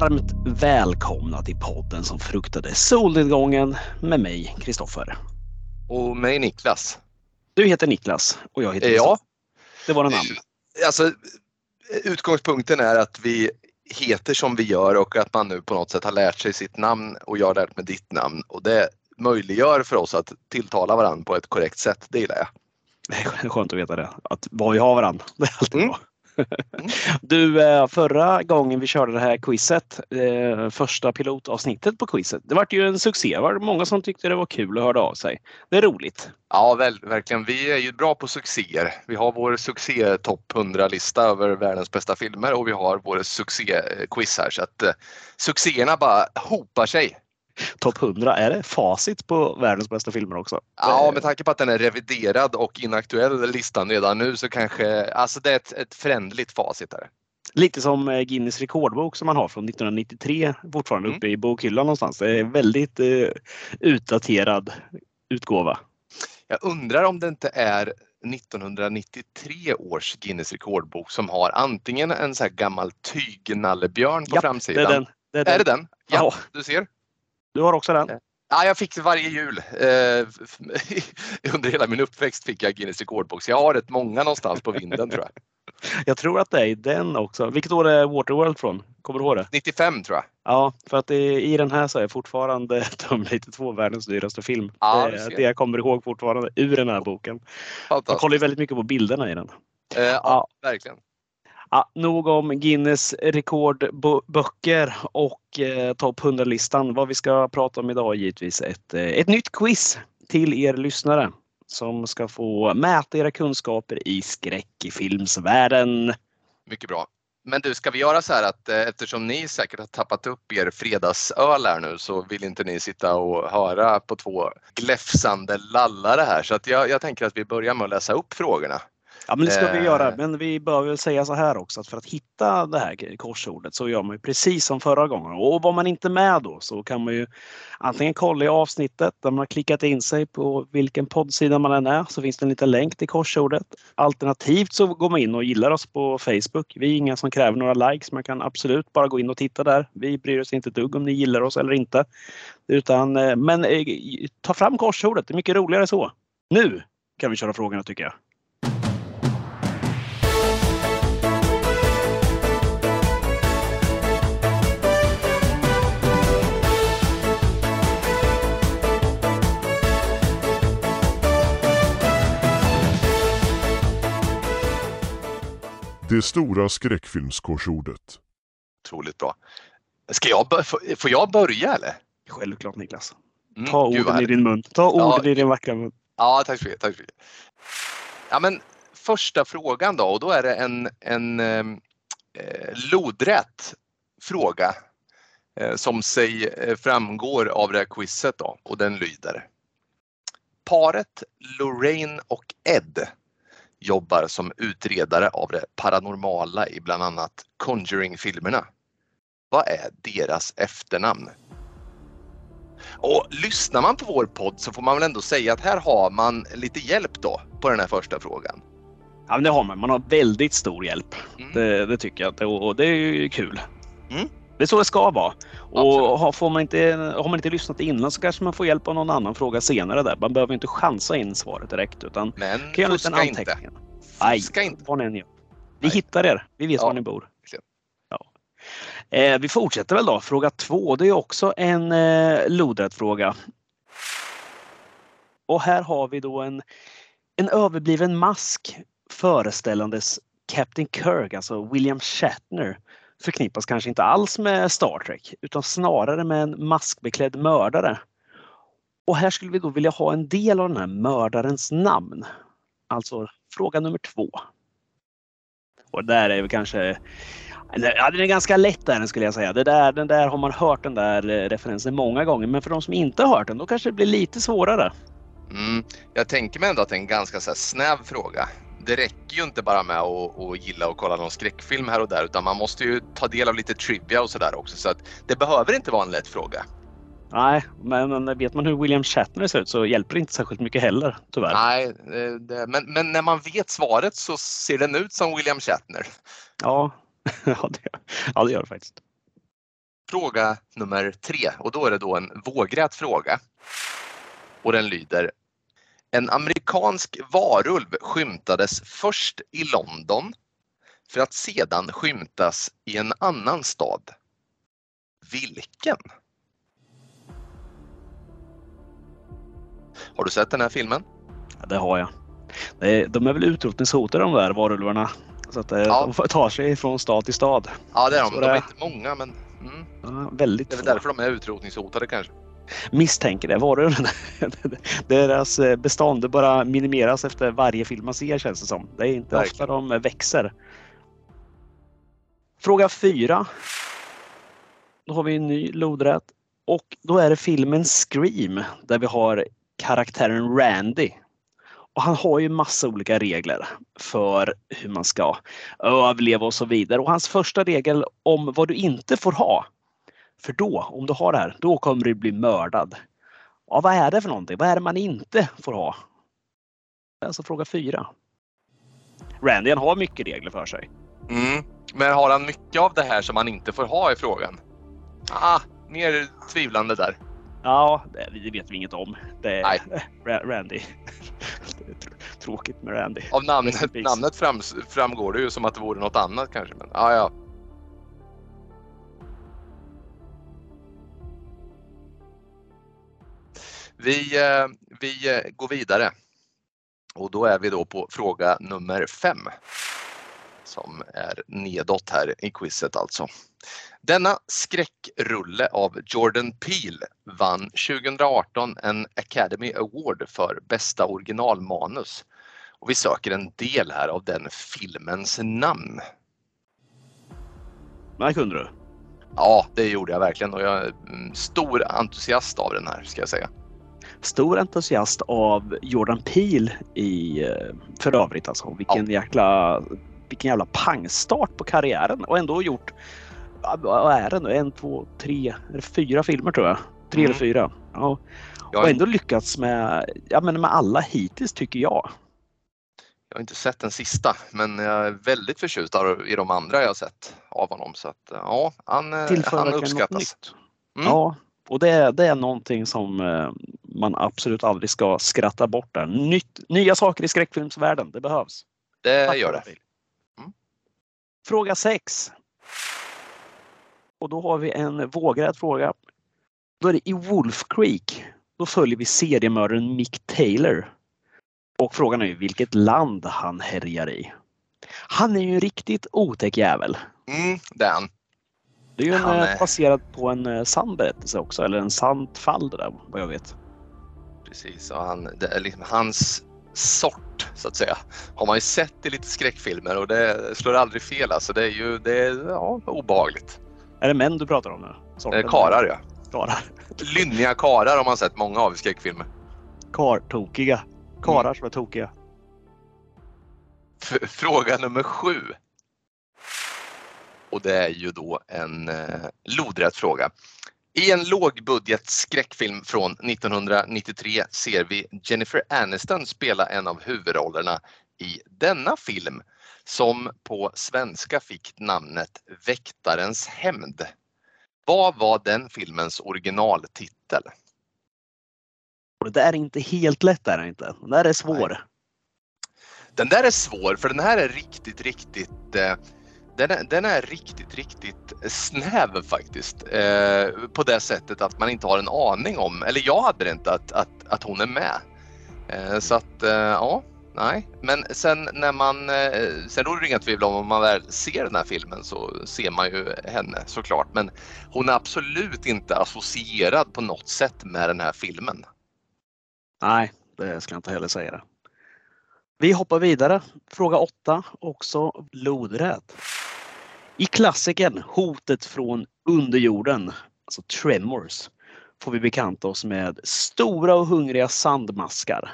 varmt välkomna till podden som fruktade solnedgången med mig, Kristoffer. Och mig Niklas. Du heter Niklas och jag heter Ja. Det var namn. Alltså, utgångspunkten är att vi heter som vi gör och att man nu på något sätt har lärt sig sitt namn och jag har lärt mig ditt namn. Och det möjliggör för oss att tilltala varandra på ett korrekt sätt. Det gillar jag. Det är skönt att veta det. Att vad vi har varandra. Det är alltid Mm. bra. Du, eh, förra gången vi körde det här quizet, eh, första pilotavsnittet på quizet, det var ju en succé. Det var många som tyckte det var kul och hörde av sig. Det är roligt. Ja, väl, verkligen. Vi är ju bra på succéer. Vi har vår succé topp 100-lista över världens bästa filmer och vi har vår succéquiz här. Så att eh, succéerna bara hopar sig. Topp 100, är det facit på världens bästa filmer också? Ja, med tanke på att den är reviderad och inaktuell listan redan nu så kanske, alltså det är ett, ett förändligt facit här. Lite som eh, Guinness rekordbok som man har från 1993 fortfarande Mm. uppe i bokhyllan någonstans. Det är väldigt eh, utdaterad utgåva. Jag undrar om det inte är 1993 års Guinness rekordbok som har antingen en så här gammal tygnallebjörn på Ja, framsidan. Det är den. Det är den. Är det den? Ja, Ja. du ser. Du har också den? Ja, jag fick det varje jul. Eh, under hela min uppväxt fick jag Guinness rekordbok. Så jag har rätt många någonstans på vinden tror jag. Jag tror att det är den också. Vilket år är Waterworld från? Kommer du ihåg det? 95 tror jag. Ja, för att det, i den här så är fortfarande Terminator 2 världens dyraste film. Ja, det ser. det jag kommer ihåg fortfarande ur den här boken. Jag kollar ju väldigt mycket på bilderna i den. Eh, ja, Ja. verkligen. Ja, nog om Guinness rekordböcker och eh, topp 100-listan. Vad vi ska prata om idag är givetvis ett, eh, ett nytt quiz till er lyssnare som ska få mäta era kunskaper i skräckfilmsvärlden. Mycket bra. Men du, ska vi göra så här att eh, eftersom ni säkert har tappat upp er fredagsöl här nu så vill inte ni sitta och höra på två gläfsande lallare här. Så att jag, jag tänker att vi börjar med att läsa upp frågorna. Ja, men det ska vi Eh. göra. Men vi bör väl säga så här också att för att hitta det här korsordet så gör man ju precis som förra gången. Och var man inte med då så kan man ju antingen kolla i avsnittet där man har klickat in sig på vilken poddsida man än är så finns det en liten länk till korsordet. Alternativt så går man in och gillar oss på Facebook. Vi är inga som kräver några likes. Man kan absolut bara gå in och titta där. Vi bryr oss inte ett dugg om ni gillar oss eller inte. Utan, eh, men eh, ta fram korsordet. Det är mycket roligare så. Nu kan vi köra frågorna tycker jag. Det stora skräckfilmskorsordet. Otroligt bra. Ska jag, får- jag börja eller? Självklart Niklas. Mm, Ta gud, vad orden i din mun. Ta Ja. orden i din vackra mun. Ja, tack så mycket. Tack så mycket. Ja, men första frågan då och då är det en, en ehm, eh, lodrätt fråga eh, som sig eh, framgår av det här quizet då och den lyder. Paret Lorraine och Ed jobbar som utredare av det paranormala i bland annat Conjuring-filmerna. Vad är deras efternamn? Och lyssnar man på vår podd så får man väl ändå säga att här har man lite hjälp då på den här första frågan. Ja, men det har man. Man har väldigt stor hjälp. Mm. Det, det tycker jag. och det är ju kul. Mm. Det är så det ska vara. Och har, får man inte, har man inte lyssnat innan så kanske man får hjälp av någon annan fråga senare. där. Man behöver inte chansa in svaret direkt utan Men kan göra en fuska inte. anteckning. Nej, Fuska inte. vad ni. Vi hittar er. Vi vet Ja, var ni bor. Ja. Eh, vi fortsätter väl då. Fråga två. Det är också en eh, lodrätt fråga. Och här har vi då en, en överbliven mask föreställandes Captain Kirk, alltså William Shatner, förknippas kanske inte alls med Star Trek utan snarare med en maskbeklädd mördare. Och här skulle vi då vilja ha en del av den här mördarens namn. Alltså fråga nummer två. Och där är vi kanske Ja, den är ganska lätt där skulle jag säga. Det där, den där har man hört den där referensen många gånger. Men för de som inte har hört den, då kanske det blir lite svårare. Mm, jag tänker mig ändå att det är en ganska så här snäv fråga. Det räcker ju inte bara med att, att gilla och kolla någon skräckfilm här och där utan man måste ju ta del av lite trivia och sådär också. Så att det behöver inte vara en lätt fråga. Nej, men men vet man hur William Shatner ser ut så hjälper det inte särskilt mycket heller, tyvärr. Nej, det, men, men när man vet svaret så ser den ut som William Shatner. Ja, ja, det, ja, det gör det faktiskt. Fråga nummer tre och då är det då en vågrät fråga. Och den lyder En amerikansk varulv skymtades först i London för att sedan skymtas i en annan stad. Vilken? Har du sett den här filmen? Ja, det har jag. Det de är väl utrotningshotade de där varulvarna. Så att eh, Ja. de tar sig från stad till stad. Ja, det är de. Så De det- är inte många, men mm, Ja, väldigt det är väl därför de är utrotningshotade kanske. Misstänker det. Varulvarna. Deras eh, bestånd bara minimeras efter varje film man ser känns det som. Det är inte Verkligen. ofta de växer. Fråga fyra. Då har vi en ny lodrätt. Och då är det filmen Scream där vi har karaktären Randy. Och han har ju massa olika regler för hur man ska överleva och så vidare. Och hans första regel om vad du inte får ha. För då, om du har det här, då kommer du bli mördad. Ja, vad är det för någonting? Vad är det man inte får ha? Alltså fråga fyra. Randy han har mycket regler för sig. Mm. Men har han mycket av det här som han inte får ha i frågan? Ah, mer tvivlande där. Ja, det, vet vi inget om. Det är Nej. Ra- Randy. Tråkigt med Randy. Av namnet, namnet fram, framgår det ju som att det vore något annat kanske. Men, ah, ja. Vi, eh, vi eh, går vidare. Och då är vi då på fråga nummer fem. Som är nedåt här i quizet alltså. Denna skräckrulle av Jordan Peele vann 2018 en Academy Award för bästa originalmanus. Och vi söker en del här av den filmens namn. Det kunde du. Ja, det gjorde jag verkligen och jag är mm, stor entusiast av den här ska jag säga. Stor entusiast av Jordan Peele i eh, för övrigt alltså. Vilken jäkla vilken jävla pangstart på karriären och ändå gjort ja, vad är det nu? En, två, tre, eller fyra filmer tror jag. Tre Mm. eller fyra. Ja. Jag, Och ändå lyckats med, ja, men med alla hittills tycker jag. jag har inte sett den sista men jag är väldigt förtjust i de andra jag har sett av honom. Så att, ja, han, eh, Tillför han uppskattas. Mm. Ja, och det, är- det är någonting som eh, man absolut aldrig ska skratta bort där. Nytt, nya saker i skräckfilmsvärlden, det behövs. Det Tack, gör det. Mm. Fråga 6. Och då har vi en vågrät fråga. Då är det i Wolf Creek. Då följer vi seriemördaren Mick Taylor. Och frågan är ju vilket land han härjar i. Han är ju en riktigt otäck jävel. Mm, det är han. Det är ju en, eh, är- baserad på en eh, sann berättelse också, eller en sant fall det där vad jag vet. Precis, och han, liksom hans sort så att säga. Har man ju sett i lite skräckfilmer och det slår aldrig fel alltså. Det är ju det är, ja, obehagligt. Är det män du pratar om nu? Sorten. Eh, Karar ja. Karar. Lynniga karar har man sett många av i skräckfilmer. Kartokiga. Karar som är tokiga. F- Fråga nummer sju. Och det är ju då en eh, lodrätt fråga. I en lågbudget skräckfilm från 1993 ser vi Jennifer Aniston spela en av huvudrollerna i denna film som på svenska fick namnet Väktarens hämnd. Vad var den filmens originaltitel? Det där är inte helt lätt är det inte. Den där är svår. Den där är svår för den här är riktigt, riktigt eh, den är, den är riktigt, riktigt snäv faktiskt. Eh, på det sättet att man inte har en aning om, eller jag hade det inte, att, att, att hon är med. Eh, så att, eh, ja, nej. Men sen när man, eh, sen råder det inga tvivel om om man väl ser den här filmen så ser man ju henne såklart. Men hon är absolut inte associerad på något sätt med den här filmen. Nej, det ska jag inte heller säga. Det. Vi hoppar vidare. Fråga 8, också lodrätt. I klassikern Hotet från underjorden, alltså Tremors, får vi bekanta oss med stora och hungriga sandmaskar.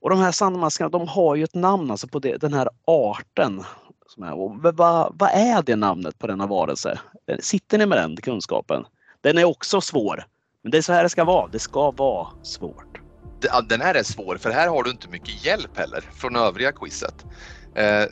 Och de här sandmaskarna de har ju ett namn alltså på det, den här arten. Som är, och vad, vad är det namnet på denna varelse? Sitter ni med den kunskapen? Den är också svår. Men det är så här det ska vara. Det ska vara svårt. Den här är svår för här har du inte mycket hjälp heller från övriga quizet. Eh,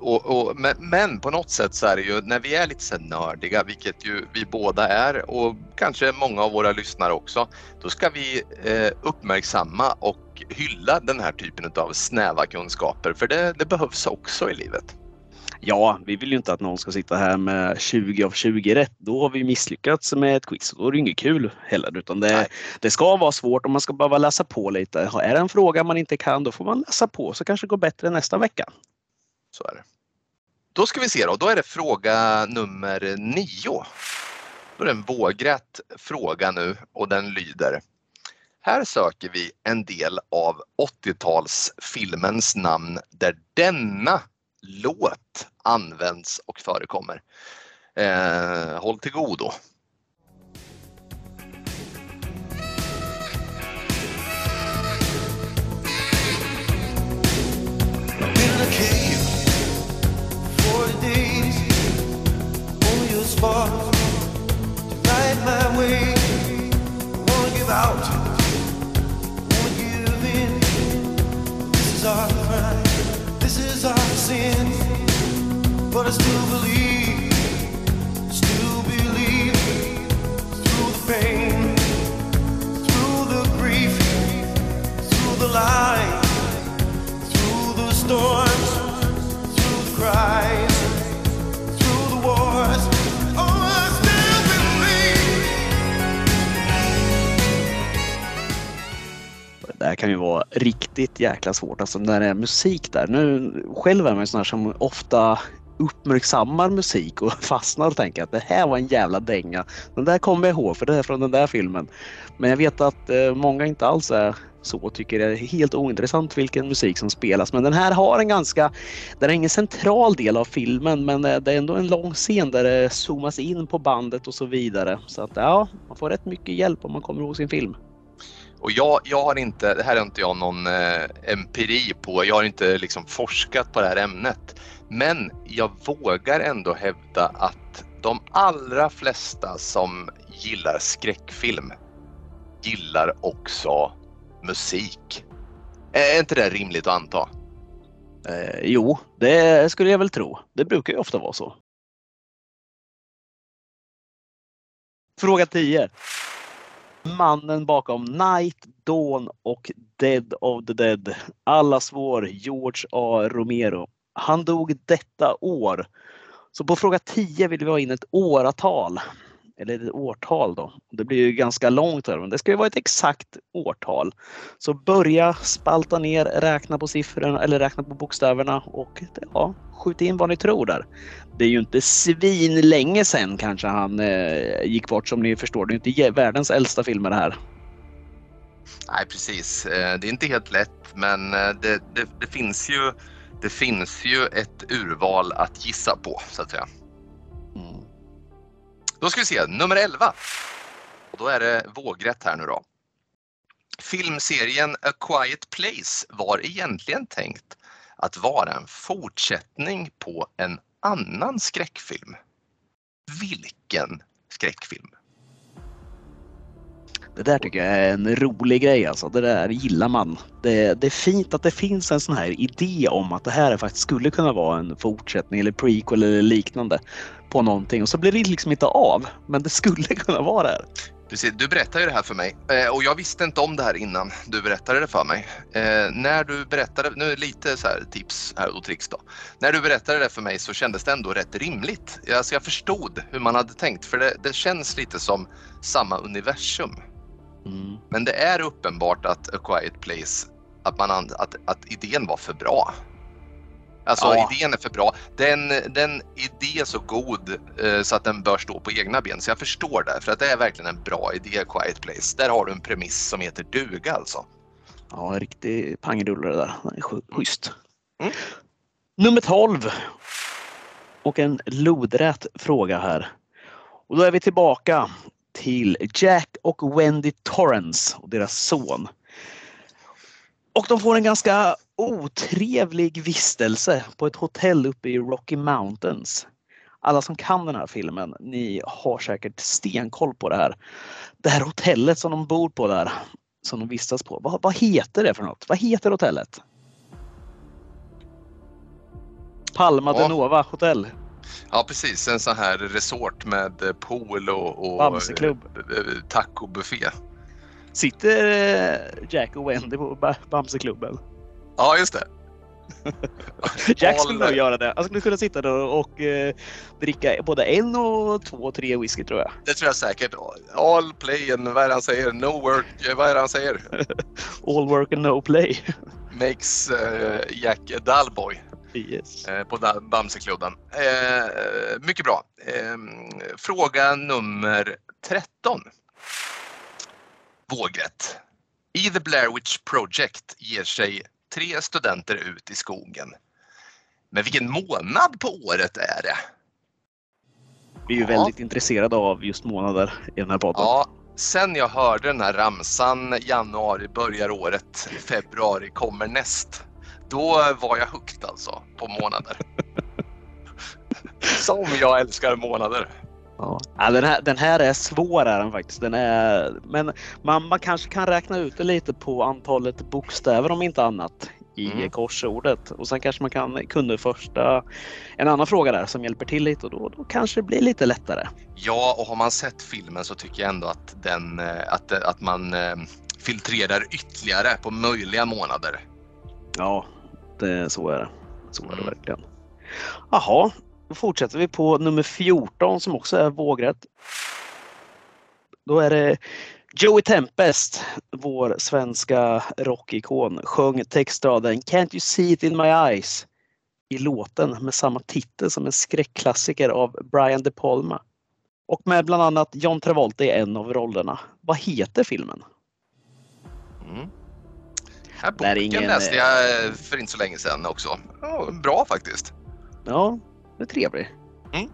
och, och, men, på något sätt så är det ju när vi är lite så nördiga, vilket ju vi båda är och kanske många av våra lyssnare också, då ska vi eh, uppmärksamma och hylla den här typen av snäva kunskaper för det, det behövs också i livet. Ja, vi vill ju inte att någon ska sitta här med 20 av 20 rätt. Då har vi misslyckats med ett quiz. Då är det inget kul heller. Utan det, det ska vara svårt och man ska behöva läsa på lite. Är det en fråga man inte kan, då får man läsa på så kanske det går bättre nästa vecka. Så är det. Då ska vi se då. Då är det fråga nummer nio. Då är det en vågrätt fråga nu och den lyder. Här söker vi en del av 80-talsfilmens namn där denna låt används och förekommer. Eh, håll till godo. to my way. I give out, give in. This is our crime, this is our sin. But I still believe, still believe through the pain, through the grief, through the lies. Här kan ju vara riktigt jäkla svårt, alltså när det är musik där. Nu själv är man ju sån här som ofta uppmärksammar musik och fastnar och tänker att det här var en jävla dänga. Den där kommer jag ihåg för det är från den där filmen. Men jag vet att eh, många inte alls är så och tycker det är helt ointressant vilken musik som spelas. Men den här har en ganska, den är ingen central del av filmen men eh, det är ändå en lång scen där det zoomas in på bandet och så vidare. Så att ja, man får rätt mycket hjälp om man kommer ihåg sin film. Och jag, jag har inte, det här har inte jag någon eh, empiri på, jag har inte liksom forskat på det här ämnet. Men jag vågar ändå hävda att de allra flesta som gillar skräckfilm gillar också musik. Är inte det rimligt att anta? Eh, jo, det skulle jag väl tro. Det brukar ju ofta vara så. Fråga 10. Mannen bakom Night, Dawn och Dead of the Dead. Allas vår George A. Romero. Han dog detta år. Så på fråga 10 vill vi ha in ett åratal. Eller ett årtal då. Det blir ju ganska långt här, men det ska ju vara ett exakt årtal. Så börja spalta ner, räkna på siffrorna eller räkna på bokstäverna och ja, skjut in vad ni tror där. Det är ju inte svin länge sedan kanske han eh, gick bort som ni förstår. Det är inte världens äldsta filmer det här. Nej precis, eh, det är inte helt lätt men eh, det, det, det finns ju det finns ju ett urval att gissa på så att säga. Mm. Då ska vi se, nummer 11. Och då är det vågrätt här nu då. Filmserien A Quiet Place var egentligen tänkt att vara en fortsättning på en annan skräckfilm. Vilken skräckfilm? Det där tycker jag är en rolig grej alltså. Det där gillar man. Det, det, är fint att det finns en sån här idé om att det här faktiskt skulle kunna vara en fortsättning eller prequel eller liknande på någonting och så blir det liksom inte av. Men det skulle kunna vara det. Precis, du berättade ju det här för mig eh, och jag visste inte om det här innan du berättade det för mig. Eh, när du berättade, nu är det lite så här tips här och tricks då. När du berättade det för mig så kändes det ändå rätt rimligt. Alltså jag förstod hur man hade tänkt för det, det känns lite som samma universum. Mm. Men det är uppenbart att A Quiet Place, att, man, att, att idén var för bra. Alltså ja. idén är för bra. Den, den idé är så god eh, så att den bör stå på egna ben. Så jag förstår det, för att det är verkligen en bra idé, Quiet Place. Där har du en premiss som heter duga alltså. Ja, en riktig pangrullare där. Den är schysst. Mm. Nummer 12. Och en lodrät fråga här. Och då är vi tillbaka till Jack och Wendy Torrance och deras son. Och de får en ganska otrevlig vistelse på ett hotell uppe i Rocky Mountains. Alla som kan den här filmen, ni har säkert stenkoll på det här. Det här hotellet som de bor på där, som de vistas på. Vad, vad heter det för något? Vad heter hotellet? Palma Ja. de Nova hotell. Ja precis, en sån här resort med eh, pool och, och Bamseklubb. eh, eh, tacobuffé. Sitter Jack och Wendy på Ba- Bamseklubben? Ja just det. Jack skulle nog göra det. Han skulle kunna sitta där och eh, dricka både en och två tre whisky tror jag. Det tror jag säkert. All play and vad är det han säger? No work, vad är det han säger? All work and no play. Makes eh, Jack a dull boy yes. eh, på Bamseklubben. Eh, mycket bra. Eh, fråga nummer 13. Vågrätt. I The Blair Witch Project ger sig tre studenter ut i skogen. Men vilken månad på året är det? Vi är ju Ja. väldigt intresserade av just månader i den här podden. Ja, sen jag hörde den här ramsan januari börjar året, februari kommer näst. Då var jag hooked alltså på månader. Som jag älskar månader. Ja. Ja, den, här, den här är svår är den faktiskt. Den är, men man, man kanske kan räkna ut det lite på antalet bokstäver om inte annat i Mm. korsordet. Och sen kanske man kan kunna första en annan fråga där som hjälper till lite och då, då kanske det blir lite lättare. Ja, och har man sett filmen så tycker jag ändå att, den, eh, att, att man eh, filtrerar ytterligare på möjliga månader. Ja, det, så är det. Så är det Mm. verkligen. Jaha, då fortsätter vi på nummer 14 som också är vågrätt. Då är det Joey Tempest, vår svenska rockikon, sjöng textraden Can't you see it in my eyes i låten med samma titel som en skräckklassiker av Brian De Palma. Och med bland annat John Travolta i en av rollerna. Vad heter filmen? Mm. Här boken ingen, läste jag eh, för inte så länge sedan också. Ja, bra faktiskt. Ja, det är trevlig. Mm.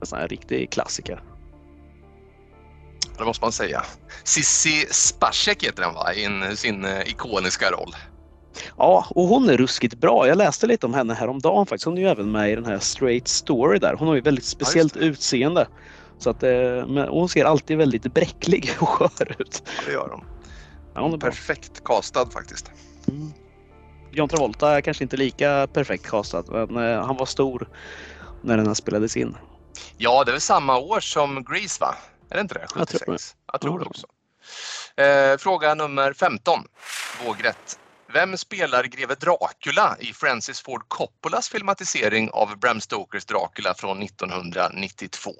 En sån här riktig klassiker. Det måste man säga. Sissi Spacek heter den va? I sin eh, ikoniska roll. Ja, och hon är ruskigt bra. Jag läste lite om henne häromdagen faktiskt. Hon är ju även med i den här Straight Story där. Hon har ju väldigt speciellt det. utseende. Så att, eh, men hon ser alltid väldigt bräcklig och skör ut. Ja, det gör hon. Ja. Perfekt castad faktiskt. Mm. John Travolta är kanske inte lika perfekt castad, men eh, han var stor när den här spelades in. Ja, det är väl samma år som Grease va? Är det inte det? Jag tror 76? Jag tror det det. också. Eh, fråga nummer 15. Vågrätt. Vem spelar greve Dracula i Francis Ford Coppolas filmatisering av Bram Stokers Dracula från 1992?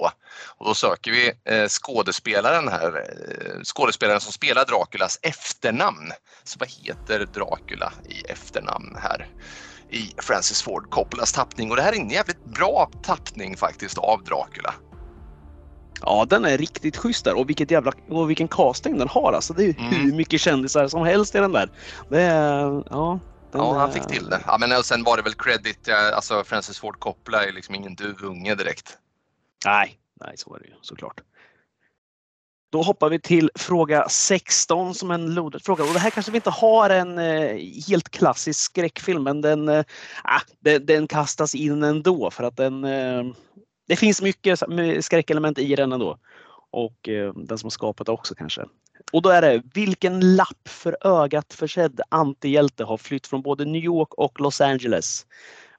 Och då söker vi eh, skådespelaren här, eh, skådespelaren som spelar Draculas efternamn. Så vad heter Dracula i efternamn här i Francis Ford Coppolas tappning? Och det här är en jävligt bra tappning faktiskt av Dracula. Ja, den är riktigt schysst där och, vilket jävla, och vilken casting den har. Alltså, det är ju Mm. hur mycket kändisar som helst i den där. Det är, ja, Ja, han är- fick till det. Ja, men och sen var det väl credit, eh, alltså Francis Ford Coppola är liksom ingen duvunge direkt. Nej, nej, så är det ju såklart. Då hoppar vi till fråga 16 som en loaded fråga. Och det här kanske vi inte har en eh, helt klassisk skräckfilm, men den, eh, ah, den, den kastas in ändå för att den, eh, det finns mycket skräckelement i den ändå. Och eh, den som har skapat det också kanske. Och då är det, vilken lapp för ögat försedd antihjälte har flytt från både New York och Los Angeles?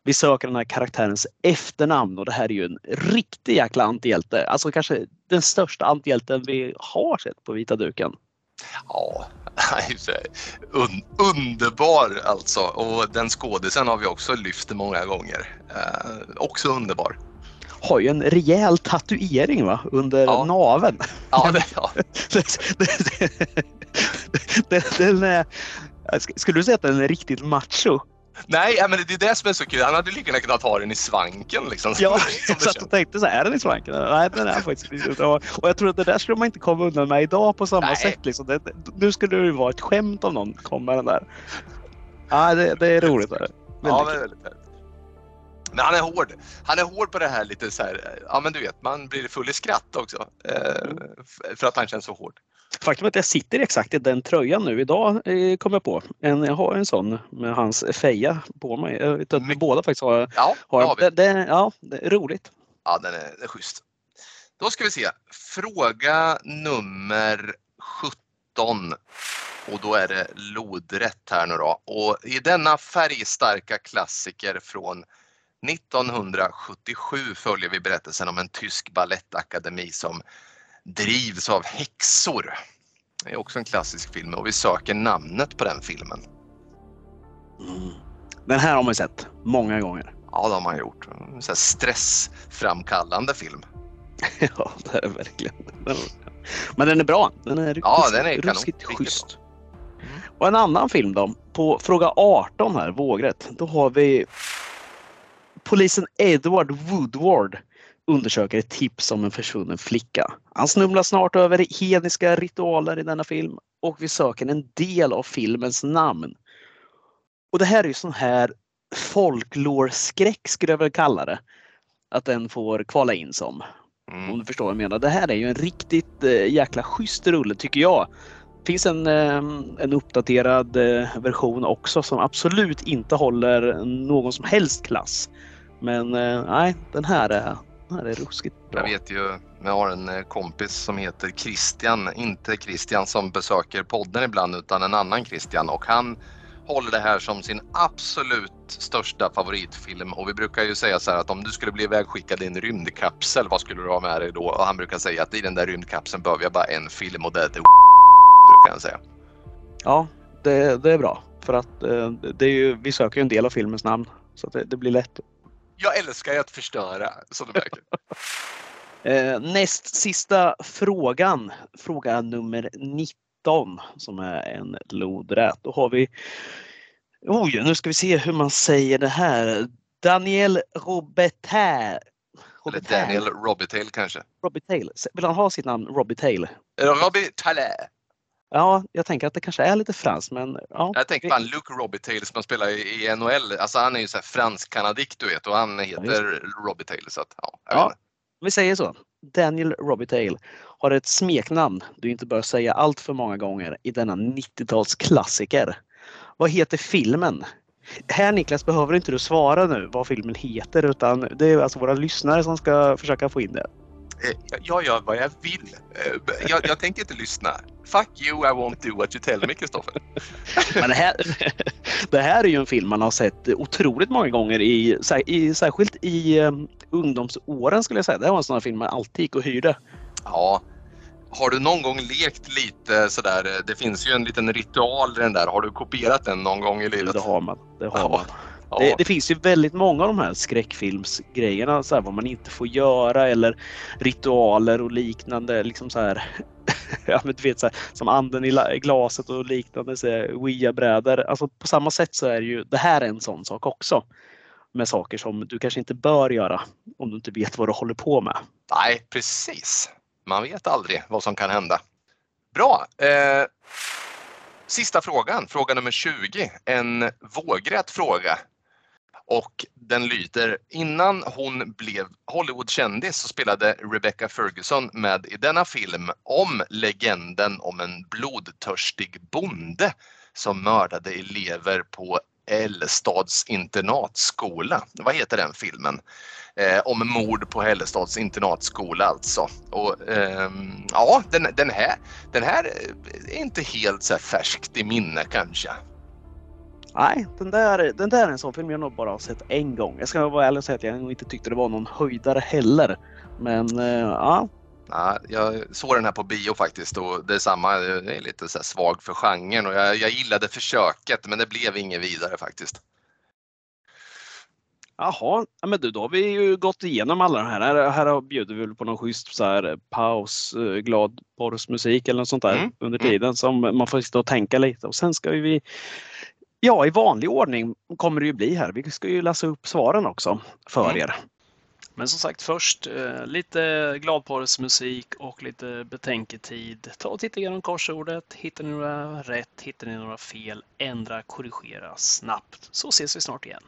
Vi söker den här karaktärens efternamn och det här är ju en riktig jäkla antihjälte. Alltså kanske den största antihjälten vi har sett på vita duken. Ja, un underbar alltså. Och den skådisen har vi också lyft många gånger. Eh, också underbar. Har ju en rejäl tatuering va? under Ja. naveln. Ja, det, ja. den, är, skulle du säga att den är riktigt macho? Nej, men det är det som är så kul. Han hade lika gärna kunnat ha den i svanken. Liksom, Ja, jag satt och tänkte så här, är den i svanken? Nej, den är faktiskt inte. Och jag tror att det där skulle man inte komma undan med idag på samma Nej. sätt. Liksom. Det, nu skulle det ju vara ett skämt om någon kom med den där. Ja, det, det är roligt. Det. är det. Väldigt väldigt, väldigt. Men han är hård. Han är hård på det här lite så här. Ja, men du vet, man blir full i skratt också. Eh, f- för att han känns så hård. Faktum är att jag sitter exakt i den tröjan nu idag, eh, kom jag på. En, jag har en sån med hans feja på mig. Jag vet att Mycket- båda faktiskt har. Ja, har det, det, ja, det är roligt. Ja, den är, den är schysst. Då ska vi se. Fråga nummer 17. Och då är det lodrätt här nu då. Och i denna färgstarka klassiker från 1977 följer vi berättelsen om en tysk balettakademi som drivs av häxor. Det är också en klassisk film och vi söker namnet på den filmen. Mm. Den här har man sett många gånger. Ja, det har man gjort. En så stressframkallande film. ja, det är verkligen. Men den är bra. Den är ja, den är ruskigt schysst. Mm. Och en annan film då. På fråga 18 här, vågrätt. Då har vi polisen Edward Woodward undersöker ett tips om en försvunnen flicka. Han snubblar snart över hedniska ritualer i denna film och vi söker en del av filmens namn. Och det här är ju sån här folklore-skräck skulle jag väl kalla det. Att den får kvala in som. Mm. Om du förstår vad jag menar. Det här är ju en riktigt äh, jäkla schysst rulle tycker jag. Det finns en, äh, en uppdaterad äh, version också som absolut inte håller någon som helst klass. Men nej, den här är, den här är ruskigt bra. Jag vet ju, jag har en kompis som heter Christian, inte Christian som besöker podden ibland utan en annan Christian och han håller det här som sin absolut största favoritfilm och vi brukar ju säga så här att om du skulle bli ivägskickad i en rymdkapsel, vad skulle du ha med dig då? Och han brukar säga att i den där rymdkapseln behöver jag bara en film och det är brukar han säga. Ja, det, det är bra för att eh, det är ju, vi söker ju en del av filmens namn så det, det blir lätt. Jag älskar ju att förstöra som du märker. eh, näst sista frågan, fråga nummer 90 19 som är en lodrät. Då har vi Oj, nu ska vi se hur man säger det här. Daniel Robitaille. Eller Daniel Robitaille kanske? Robitaille. Vill han ha sitt namn Robitaille? Robitaille. Ja, jag tänker att det kanske är lite franskt men ja. Jag tänker på han Luke Robitaille som spelar i NHL. Alltså han är ju så fransk-kanadick du vet och han heter ja, Robitaille så att ja. ja vi säger så. Daniel Robitaille har ett smeknamn du inte bör säga allt för många gånger i denna 90-talsklassiker. Vad heter filmen? Här Niklas behöver inte du svara nu vad filmen heter utan det är alltså våra lyssnare som ska försöka få in det. Eh, jag gör vad jag vill. Eh, jag, jag tänker inte lyssna. Fuck you, I won't do what you tell me, Kristoffer. det, här, det här är ju en film man har sett otroligt många gånger, i, i, särskilt i um, ungdomsåren skulle jag säga. Det var en sån här film man alltid gick och hyrde. Ja. Har du någon gång lekt lite sådär, det finns ju en liten ritual i den där. Har du kopierat den någon gång i livet? Det har man. Det har ja. man. Det, det, finns ju väldigt många av de här skräckfilmsgrejerna, så här, vad man inte får göra eller ritualer och liknande. Liksom så här, ja, men du vet, så här, som anden i glaset och liknande, Ouija-brädor. Alltså, på samma sätt så är det ju, det här är en sån sak också. Med saker som du kanske inte bör göra om du inte vet vad du håller på med. Nej, precis. Man vet aldrig vad som kan hända. Bra! Eh, sista frågan, fråga nummer 20. En vågrätt fråga. Och den lyder, innan hon blev Hollywoodkändis så spelade Rebecca Ferguson med i denna film om legenden om en blodtörstig bonde som mördade elever på Hällestads internatskola. Vad heter den filmen? Eh, om mord på Hällestads internatskola alltså. Och, eh, ja, den, den, här, den här är inte helt så färskt i minne kanske. Nej, den där, den där är en sån film jag nog bara har sett en gång. Jag ska vara ärlig och säga att jag inte tyckte det var någon höjdare heller. Men eh, ja. Ja, jag såg den här på bio faktiskt och det är samma, jag är lite så svag för genren och jag, jag gillade försöket men det blev inget vidare faktiskt. Jaha, ja, men du, då har vi ju gått igenom alla de här. Här, här bjuder vi på någon schysst så här, paus, eh, glad porrsmusik eller något sånt där mm. under mm. tiden som man får sitta och tänka lite och sen ska vi Ja, i vanlig ordning kommer det ju bli här. Vi ska ju läsa upp svaren också för mm. er. Men som sagt först eh, lite gladporrsmusik och lite betänketid. Ta och titta igenom korsordet. Hittar ni några rätt? Hittar ni några fel? Ändra, korrigera snabbt. Så ses vi snart igen.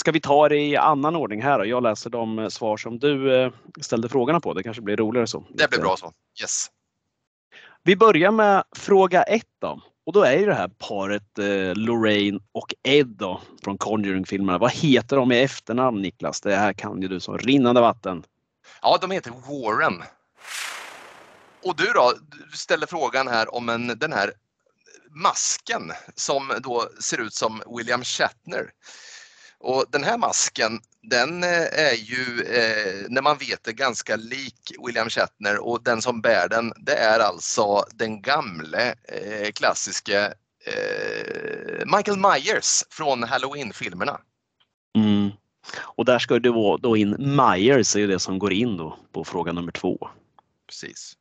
Ska vi ta det i annan ordning här då? Jag läser de svar som du eh, ställde frågorna på. Det kanske blir roligare så. Det blir bra så. Yes. Vi börjar med fråga ett då. Och då är ju det här paret eh, Lorraine och Ed då, från Conjuring-filmerna. Vad heter de i efternamn Niklas? Det här kan ju du som rinnande vatten. Ja, de heter Warren. Och du då, du ställer frågan här om en, den här masken som då ser ut som William Shatner. Och den här masken, den eh, är ju eh, när man vet det ganska lik William Shatner och den som bär den, det är alltså den gamle eh, klassiska eh, Michael Myers från Halloween-filmerna. Mm. Och där ska det vara då in Myers är det som går in då på fråga nummer två. Precis.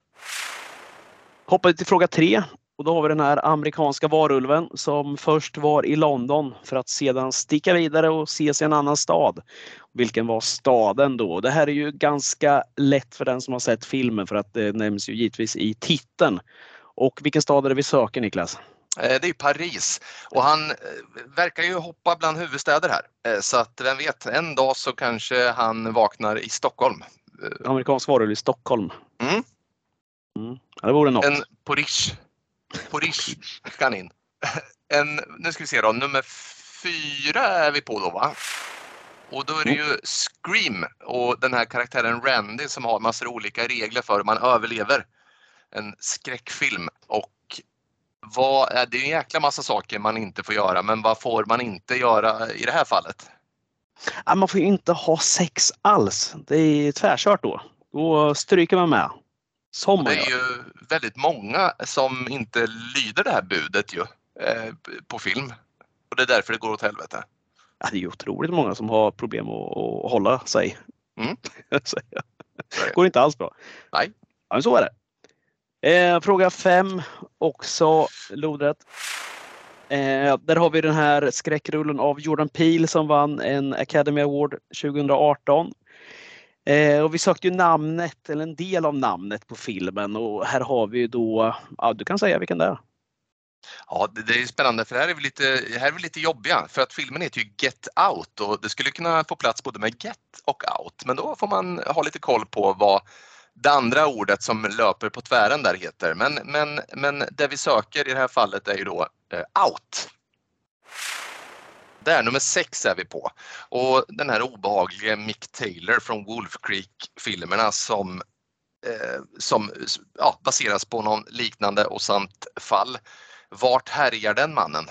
Hoppar till fråga tre och då har vi den här amerikanska varulven som först var i London för att sedan sticka vidare och ses i en annan stad. Vilken var staden då? Det här är ju ganska lätt för den som har sett filmen för att det nämns ju givetvis i titeln. Och vilken stad är det vi söker Niklas? Eh, Det är Paris och han eh, verkar ju hoppa bland huvudstäder här. Eh, Så att vem vet, en dag så kanske han vaknar i Stockholm. Amerikansk varulv i Stockholm. Mm. Mm. Ja, det vore något. En Porish. Porish ska han in. En, nu ska vi se då, nummer fyra är vi på då va? Och då är det ju Scream och den här karaktären Randy som har massor olika regler för hur man överlever en skräckfilm. Och vad är det är en jäkla massa saker man inte får göra, men vad får man inte göra i det här fallet? Ja, man får ju inte ha sex alls. Det är tvärkört då. Då stryker man med. Som Det är ju väldigt många som inte lyder det här budet ju eh, på film. Och det är därför det går åt helvete. Ja, det är ju otroligt många som har problem att, att hålla sig. Mm. Det. går inte alls bra. Nej. Ja, men så är det. Eh, fråga fem, också lodrätt. Eh, där har vi den här skräckrullen av Jordan Peele som vann en Academy Award 2018. Eh, och vi sökte ju namnet, eller en del av namnet på filmen och här har vi ju då, ja du kan säga vilken det är. Ja, det, det är spännande för här är vi lite, här är vi lite jobbiga för att filmen heter ju Get Out och det skulle kunna få plats både med Get och Out. Men då får man ha lite koll på vad det andra ordet som löper på tvären där heter. Men, men, men det vi söker i det här fallet är ju då eh, Out. Där, nummer sex är vi på. Och den här obehagliga Mick Taylor från Wolf Creek-filmerna som, eh, som ja, baseras på någon liknande och sant fall. Vart härjar den mannen?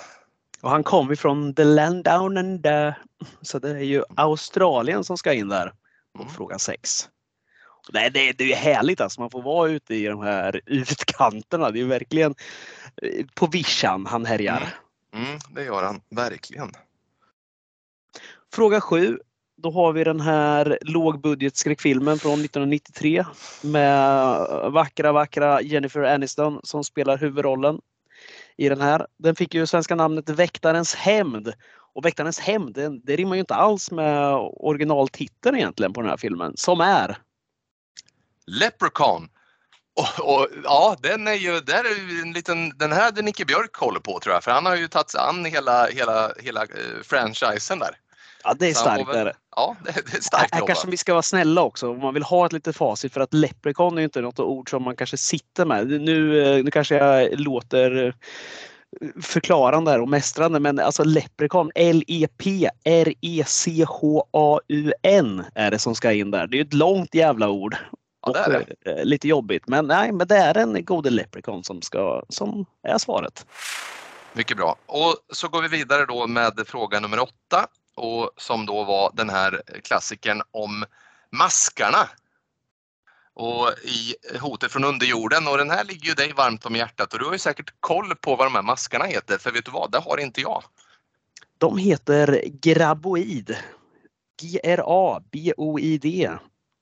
Och han kom ifrån the land down under. Så det är ju Australien som ska in där på Mm. fråga 6. Nej, det, det är ju härligt alltså. Man får vara ute i de här utkanterna. Det är verkligen eh, på vischan han härjar. Mm. Mm, det gör han verkligen. Fråga 7. Då har vi den här lågbudgetskräckfilmen från 1993 med vackra, vackra Jennifer Aniston som spelar huvudrollen i den här. Den fick ju svenska namnet Väktarens hämnd. Och Väktarens hämnd, det, det rimmar ju inte alls med originaltiteln egentligen på den här filmen, som är Leprechaun. Och, och, ja, den är ju, där är ju en liten, den här hade Nicke Björk koll på tror jag, för han har ju tagit sig an hela, hela, hela eh, franchisen där. Ja, det är Så starkt. väl-. Ja, det, är starkt Här kanske vi ska vara snälla också om man vill ha ett litet facit för att leprechaun är inte något ord som man kanske sitter med. Nu, eh, nu kanske jag låter eh, förklarande här och mästrande men alltså leprechaun, L-E-P R-E-C-H-A-U-N är det som ska in där. Det är ju ett långt jävla ord. Ja, det är det. Eh, lite jobbigt men nej men det är en gode leprechaun som, ska, som är svaret. Mycket bra. Och så går vi vidare då med fråga nummer åtta och som då var den här klassikern om maskarna. Och i Hotet från underjorden och den här ligger ju dig varmt om hjärtat och du har ju säkert koll på vad de här maskarna heter för vet du vad, det har inte jag. De heter Graboid. G-R-A-B-O-I-D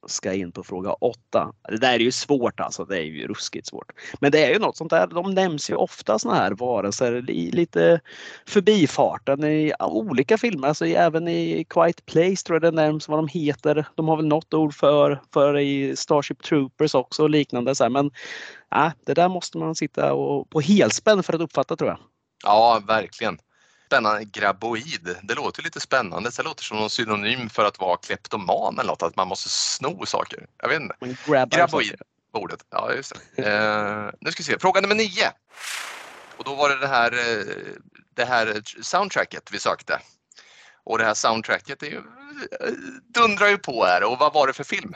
ska in på fråga 8. Det där är ju svårt alltså, det är ju ruskigt svårt. Men det är ju något sånt där, de nämns ju ofta såna här varelser i lite förbifarten i olika filmer, alltså även i Quiet Place tror jag det nämns vad de heter. De har väl något ord för, för i Starship Troopers också och liknande. Så här. Men äh, det där måste man sitta och, på helspänn för att uppfatta tror jag. Ja, verkligen. Spännande. Graboid. Det låter lite spännande. Det låter som någon synonym för att vara kleptoman eller något, att man måste sno saker. Jag vet inte. Graboid. saker. Ordet. Ja, just. Eh, nu ska vi se. Fråga nummer nio. Och då var det det här, eh, det här soundtracket vi sökte. Och det här soundtracket är ju, eh, dundrar ju på här. Och vad var det för film?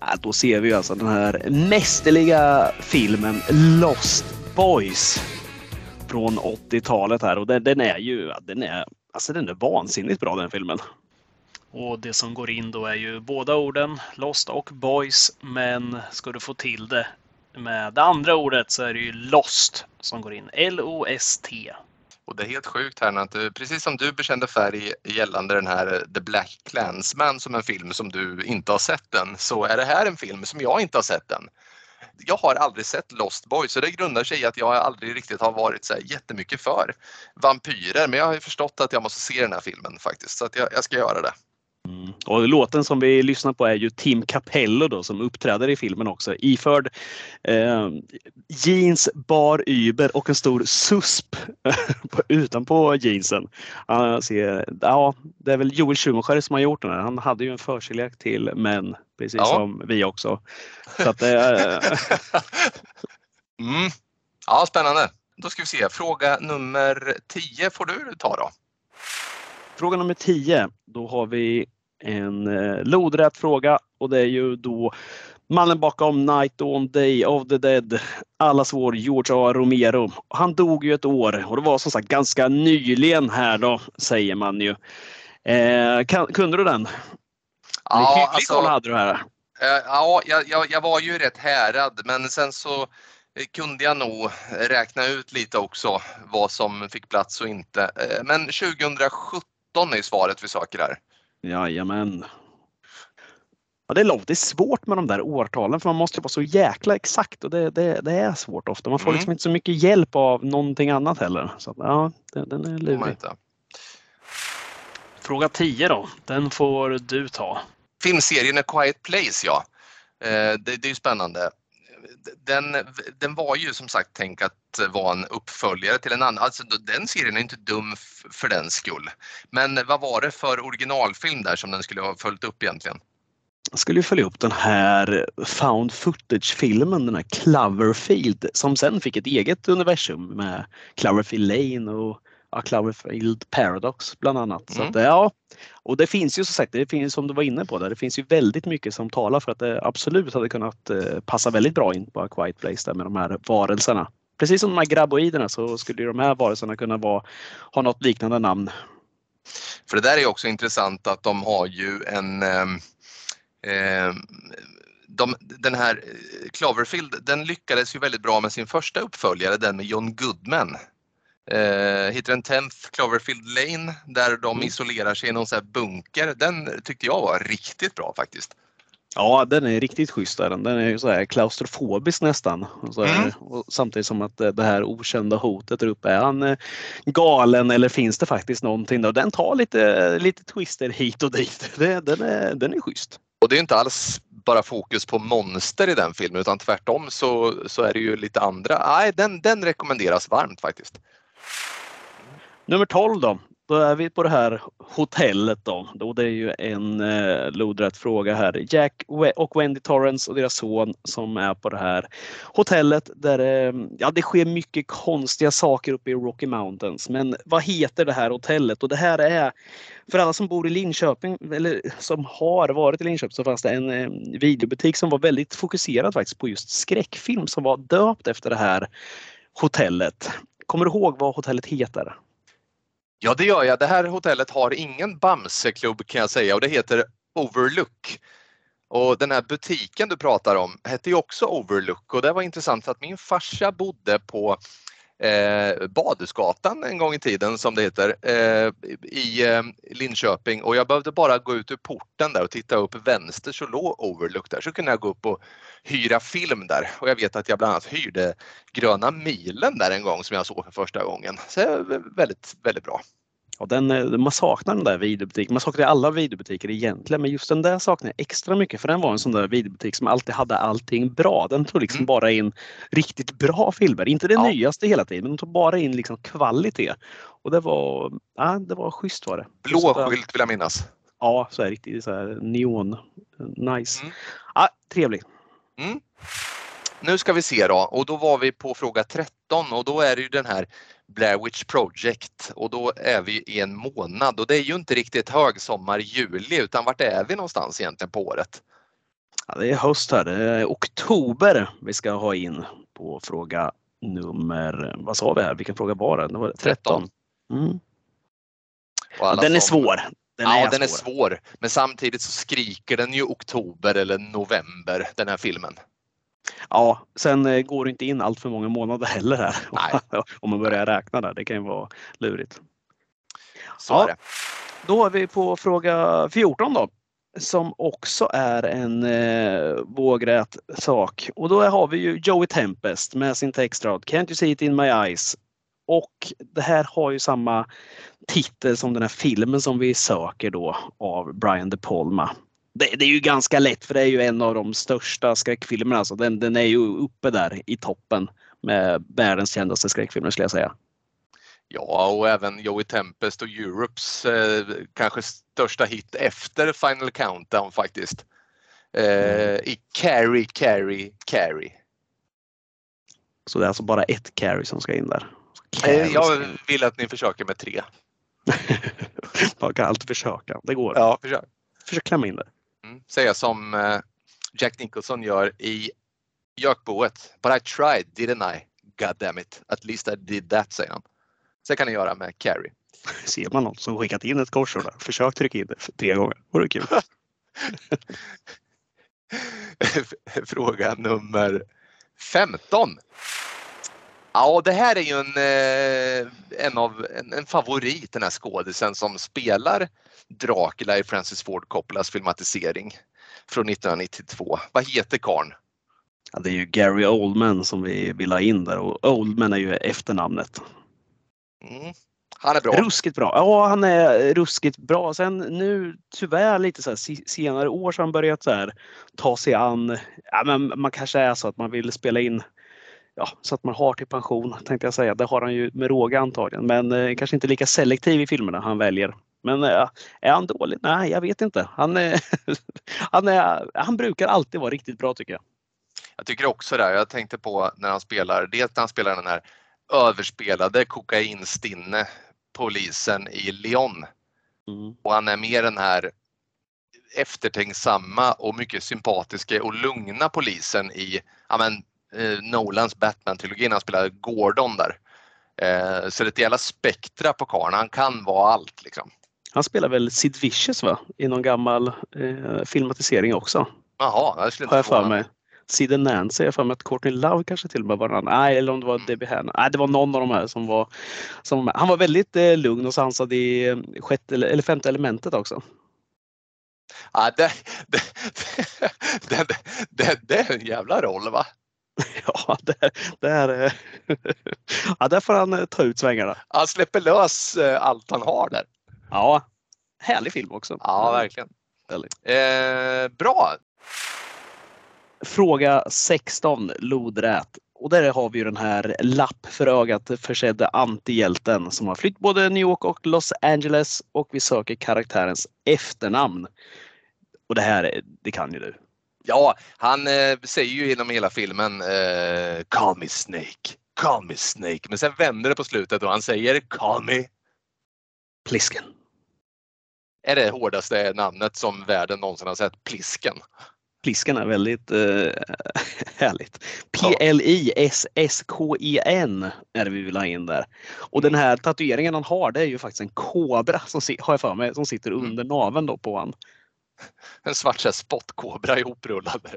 Ja, då ser vi alltså den här mästerliga filmen Lost Boys från 80-talet här och den, den är ju den är, alltså den är vansinnigt bra den filmen. Och det som går in då är ju båda orden, Lost och Boys. Men ska du få till det med det andra ordet så är det ju Lost som går in. L-O-S-T. Och det är helt sjukt här att du, precis som du bekände färg gällande den här The Black Clansman som en film som du inte har sett den, så är det här en film som jag inte har sett den. Jag har aldrig sett Lost Boys så det grundar sig i att jag aldrig riktigt har varit så här jättemycket för vampyrer. Men jag har ju förstått att jag måste se den här filmen faktiskt så att jag, jag ska göra det. Och låten som vi lyssnar på är ju Tim Capello då som uppträder i filmen också iförd eh, jeans, bar Uber och en stor susp på- utanpå jeansen. Han ser, ja, det är väl Joel Schumacher som har gjort den här. Han hade ju en förkärlek till män precis Ja. som vi också. Så att, eh, Mm. Ja, spännande. Då ska vi se. Fråga nummer 10 får du ta då. Fråga nummer 10. Då har vi en eh, lodrät fråga och det är ju då mannen bakom Night on Day of the Dead, allas vår George A. Romero. Han dog ju ett år och det var som sagt ganska nyligen här då, säger man ju. Eh, kan, kunde du den? Ja, Hygglig alltså- koll hade du här. Eh, Ja, jag, jag, jag var ju rätt härad men sen så eh, kunde jag nog räkna ut lite också vad som fick plats och inte. Eh, Men 2017 är svaret vi söker här. Jajamän. Ja, det är långt. Det är svårt med de där årtalen för man måste vara så jäkla exakt och det, det, det är svårt ofta. Man får Mm. liksom inte så mycket hjälp av någonting annat heller. Så ja, den, är lurig. Fråga 10 då. Den får du ta. Filmserien A Quiet Place, ja. Eh, Det, det är ju spännande. Den, den var ju som sagt tänkt att vara en uppföljare till en annan. Alltså, den serien är inte dum för den skull. Men vad var det för originalfilm där som den skulle ha följt upp egentligen? Jag skulle ju följa upp den här found footage-filmen, den här Cloverfield, som sen fick ett eget universum med Cloverfield Lane och ja, Cloverfield Paradox bland annat. Så Mm. att, ja, och det finns ju som sagt, det finns som du var inne på, där, det finns ju väldigt mycket som talar för att det absolut hade kunnat eh, passa väldigt bra in på A Quiet Place där med de här varelserna. Precis som de här graboiderna så skulle ju de här varelserna kunna vara, ha något liknande namn. För det där är också intressant att de har ju en ehm, de, den här eh, Cloverfield, den lyckades ju väldigt bra med sin första uppföljare, den med John Goodman. Eh, heter den 10th Cloverfield Lane där de Mm. isolerar sig i någon sån här bunker. Den tyckte jag var riktigt bra faktiskt. Ja, den är riktigt schysst. Där. Den är ju så här klaustrofobisk nästan. Och här, Mm. och samtidigt som att eh, det här okända hotet där uppe, är han eh, galen eller finns det faktiskt någonting? Då? Den tar lite, lite twister hit och dit. Det, den, är, den är schysst. Och det är inte alls bara fokus på monster i den filmen utan tvärtom så, så är det ju lite andra. Nej, den, den rekommenderas varmt faktiskt. Nummer 12 då. Då är vi på det här hotellet då. då det är ju en eh, lodrätt fråga här. Jack och Wendy Torrance och deras son som är på det här hotellet där eh, ja, det sker mycket konstiga saker uppe i Rocky Mountains. Men vad heter det här hotellet? Och det här är för alla som bor i Linköping eller som har varit i Linköping så fanns det en eh, videobutik som var väldigt fokuserad faktiskt på just skräckfilm som var döpt efter det här hotellet. Kommer du ihåg vad hotellet heter? Ja, det gör jag. Det här hotellet har ingen Bamseklubb kan jag säga och det heter Overlook. Och den här butiken du pratar om hette ju också Overlook och det var intressant för att min farsa bodde på eh, Badhusgatan en gång i tiden som det heter eh, i eh, Linköping och jag behövde bara gå ut ur porten där och titta upp vänster så låg Overlook där så kunde jag gå upp och hyra film där och jag vet att jag bland annat hyrde Gröna milen där en gång som jag såg för första gången. Så det var väldigt, väldigt bra. Ja, den, eh, man saknar den där videobutiken. Man saknar alla videobutiker egentligen, men just den där saknar jag extra mycket för den var en sån där videobutik som alltid hade allting bra. Den tog liksom Mm. bara in riktigt bra filmer. Inte det Ja. nyaste hela tiden, men de tog bara in liksom kvalitet. Och det var, ja, det var schysst var det. Blå skylt vill jag minnas. Ja, så här riktigt så här neon. Nice. Mm. Ja, trevligt. Mm. Nu ska vi se då och då var vi på fråga 13 och då är det ju den här Blair Witch Project och då är vi i en månad och det är ju inte riktigt högsommar juli utan vart är vi någonstans egentligen på året? Ja, det är höst här. Det är oktober vi ska ha in på fråga nummer, vad sa vi här? Vilken fråga var det? det var 13. Mm. Och alla Den är som- svår. Den ja, är den är svår. svår. Men samtidigt så skriker den ju oktober eller november, den här filmen. Ja, sen eh, går det inte in allt för många månader heller här. Nej. Om man börjar räkna där. Det kan ju vara lurigt. Så Ja. är det. Då är vi på fråga 14 då. Som också är en eh, vågrät sak. Och då har vi ju Joey Tempest med sin textrad Can't you see it in my eyes? Och det här har ju samma titel som den här filmen som vi söker då av Brian De Palma. Det, det är ju ganska lätt för det är ju en av de största skräckfilmerna. Alltså den, den är ju uppe där i toppen med världens kändaste skräckfilmer skulle jag säga. Ja, och även Joey Tempest och Europes eh, kanske största hit efter Final Countdown faktiskt. Eh, I Carrie, Carrie, Carrie. Så det är alltså bara ett carry som ska in där. Eh, Carrie jag vill att ni försöker med tre. Man kan alltid försöka. Det går. Ja, försök. Försök klämma in det. Mm. Säga som eh, Jack Nicholson gör i Jökboet. But I tried, didn't I? God damn it. At least I did that, säger han. Så kan ni göra med Carrie. Ser man någon som skickat in ett korsord där, försök trycka in det för tre gånger. Vore kul. Fråga nummer 15. Ja, det här är ju en, eh, en, av, en, en favorit, den här skådisen som spelar Dracula i Francis Ford Coppolas filmatisering från 1992. Vad heter karln? Ja, det är ju Gary Oldman som vi vill ha in där och Oldman är ju efternamnet. Mm. Han är bra. Ruskigt bra. Ja, han är ruskigt bra. Sen nu tyvärr lite så här senare år så har han börjat så här ta sig an. Ja, men man kanske är så att man vill spela in Ja, så att man har till pension tänkte jag säga. Det har han ju med råga antagligen. Men eh, kanske inte lika selektiv i filmerna han väljer. Men eh, är han dålig? Nej, jag vet inte. Han, eh, han, är, han brukar alltid vara riktigt bra tycker jag. Jag tycker också det. Jag tänkte på när han spelar, dels när han spelar den här överspelade kokainstinne polisen i Lyon. Mm. Och han är mer den här eftertänksamma och mycket sympatiska och lugna polisen i ja, men, eh, Nolans Batman-trilogin. Han spelar Gordon där. Eh, så det är ett jävla spektra på karln. Han kan vara allt liksom. Han spelar väl Sid Vicious va? I någon gammal eh, filmatisering också. Jaha, jag skulle inte jag för mig. Sid Nancy, jag för mig att Courtney Love kanske till och med var den. Nej, eller om det var Mm. Debbie Hanna. Nej, det var någon av de här som var... Som, han var väldigt eh, lugn och sansad i eh, sjätte, eller femte elementet också. Ja, det, det, det, det, det, det är en jävla roll va? Ja, där, där, eh, ja, där får han eh, ta ut svängarna. Han släpper lös allt han har där. Ja, härlig film också. Ja, verkligen. Eh, bra! Fråga 16, lodrät. Och där har vi ju den här lapp för ögat försedda antihjälten som har flytt både New York och Los Angeles och vi söker karaktärens efternamn. Och det här, det kan ju du. Ja, han eh, säger ju genom hela filmen eh, Call me Snake, call me Snake. Men sen vänder det på slutet och han säger Call me. Plisken. Är det hårdaste namnet som världen någonsin har sett? Plisken. Plisken är väldigt eh, härligt. P-L-I-S-S-K-E-N är det vi vill ha in där. Och den här tatueringen han har det är ju faktiskt en kobra som har jag för mig som sitter under naveln då på han. En svart så här, spottkobra ihoprullad.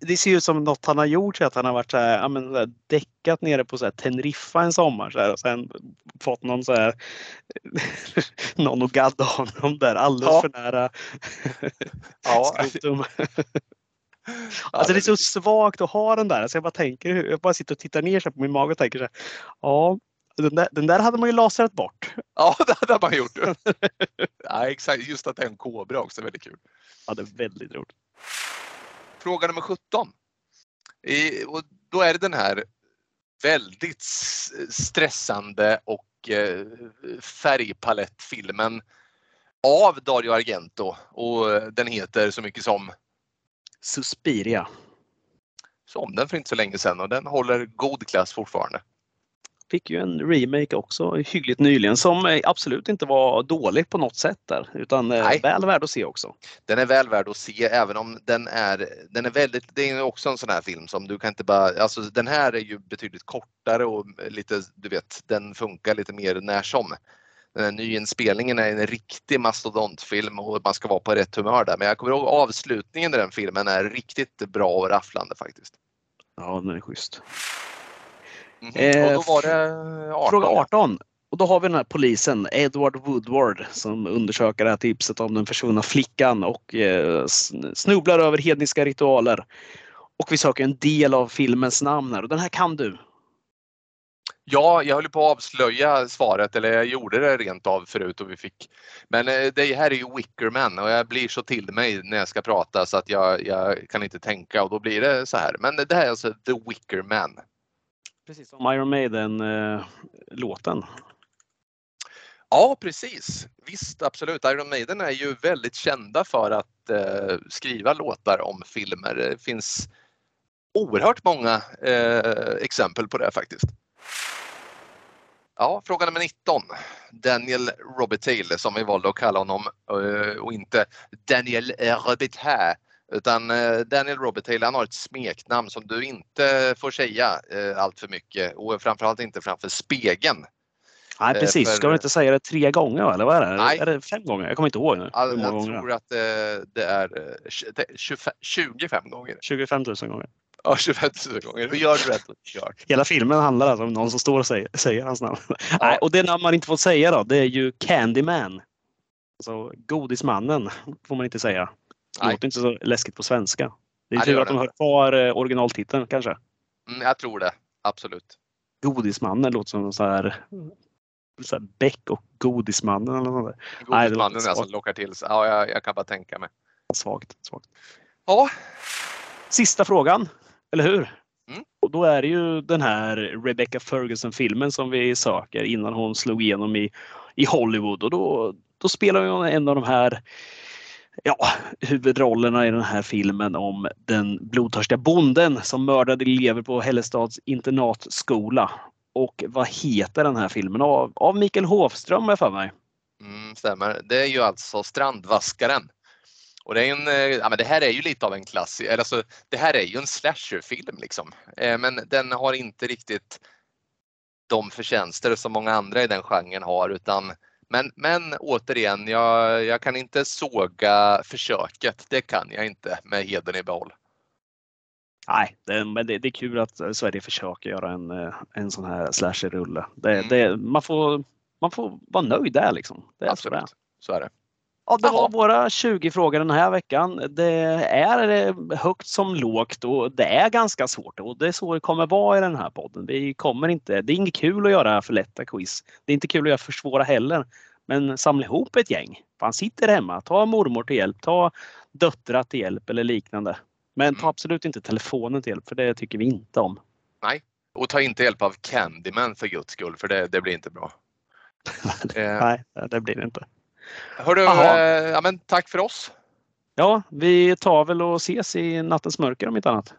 Det- ser ut som något han har gjort, så att han har varit så här, ja, men, så här, däckat nere på så här, Teneriffa en sommar så här, och sen fått någon så här någon att gadda honom där alldeles Ja. för nära Ja. Alltså det är så svagt att ha den där. Så jag bara tänker, jag bara sitter och tittar ner på min mage och tänker så här, ja, Den där, den där hade man ju lasrat bort. Ja, det hade man gjort. ja, exakt. Just att det är en kobra också är väldigt kul. Ja, det är väldigt roligt. Fråga nummer 17. I, och då är det den här väldigt stressande och eh, färgpalettfilmen av Dario Argento och den heter så mycket som Suspiria. Som den för inte så länge sedan och den håller god klass fortfarande. Fick ju en remake också hyggligt nyligen som absolut inte var dålig på något sätt där utan eh, Nej. väl värd att se också. Den är väl värd att se även om den är, den är väldigt, det är också en sån här film som du kan inte bara, alltså den här är ju betydligt kortare och lite, du vet, den funkar lite mer när som den här nyinspelningen är en riktig mastodontfilm och man ska vara på rätt humör där. Men jag kommer ihåg avslutningen i den filmen är riktigt bra och rafflande faktiskt. Ja, den är schysst. Mm och då var det 18. Fråga 18. Och då har vi den här polisen, Edward Woodward, som undersöker det här tipset om den försvunna flickan och eh, snubblar över hedniska ritualer. Och vi söker en del av filmens namn här och den här kan du. Ja, jag höll på att avslöja svaret eller jag gjorde det rent av förut och vi fick. Men eh, det här är ju Wickerman och jag blir så till mig när jag ska prata så att jag, jag kan inte tänka och då blir det så här. Men det här är alltså The Wickerman. Precis som Iron Maiden-låten. Ja, precis. Visst, absolut. Iron Maiden är ju väldigt kända för att eh, skriva låtar om filmer. Det finns oerhört många eh, exempel på det faktiskt. Ja, fråga nummer 19. Daniel Robitaille som vi valde att kalla honom eh, och inte Daniel Robitaille utan eh, Daniel Robitaille han har ett smeknamn som du inte får säga eh, allt för mycket och framförallt inte framför spegeln. Nej precis, för... ska du inte säga det tre gånger eller vad är det? Nej. Är det fem gånger? Jag kommer inte ihåg nu. Jag, jag tror att det är 25 gånger. 25 000 gånger. Ja, 25 000 gånger. Då gör du rätt. Kör. Hela filmen handlar alltså om någon som står och säger, säger hans namn. Ja. Nej, och det namn man inte får säga då, det är ju Candyman. Alltså godismannen får man inte säga. Det låter inte så läskigt på svenska. Det är tur att de har kvar eh, originaltiteln kanske. Mm, jag tror det, absolut. Godismannen låter som så här, så här Beck och Godismannen eller något Godismannen är alltså lockar till sig. Ja, jag, jag, kan bara tänka mig. Svagt. svagt. Ja. Sista frågan, eller hur? Mm. Och då är det ju den här Rebecca Ferguson-filmen som vi söker innan hon slog igenom i, i Hollywood. Och då, då spelar hon en av de här ja, huvudrollerna i den här filmen om den blodtörstiga bonden som mördade elever på Hällestads internatskola. Och vad heter den här filmen? Av, av Mikael Hofström är för mig. Mm, stämmer. Det är ju alltså Strandvaskaren. Och det, är en, eh, ja, men det här är ju lite av en klassiker, alltså, det här är ju en slasherfilm liksom. Eh, men den har inte riktigt de förtjänster som många andra i den genren har utan men, men återigen, jag, jag kan inte såga försöket. Det kan jag inte med heden i behåll. Nej, det, men det, det, är kul att Sverige försöker göra en, eh, en sån här slasher-rulle. Det, mm. det, man, får, man får vara nöjd där liksom. Det är Absolut, så, så är det. Ja, det var våra 20 frågor den här veckan. Det är högt som lågt och det är ganska svårt och det är så det kommer vara i den här podden. Vi kommer inte, det är inget kul att göra för lätta quiz. Det är inte kul att göra för svåra heller. Men samla ihop ett gäng. Han sitter hemma, ta mormor till hjälp, ta döttrar till hjälp eller liknande. Men ta mm. absolut inte telefonen till hjälp för det tycker vi inte om. Nej, och ta inte hjälp av Candyman för guds skull för det, det blir inte bra. Nej, det blir det inte. Hörru, eh, ja, men tack för oss. Ja, vi tar väl och ses i nattens mörker om inte annat.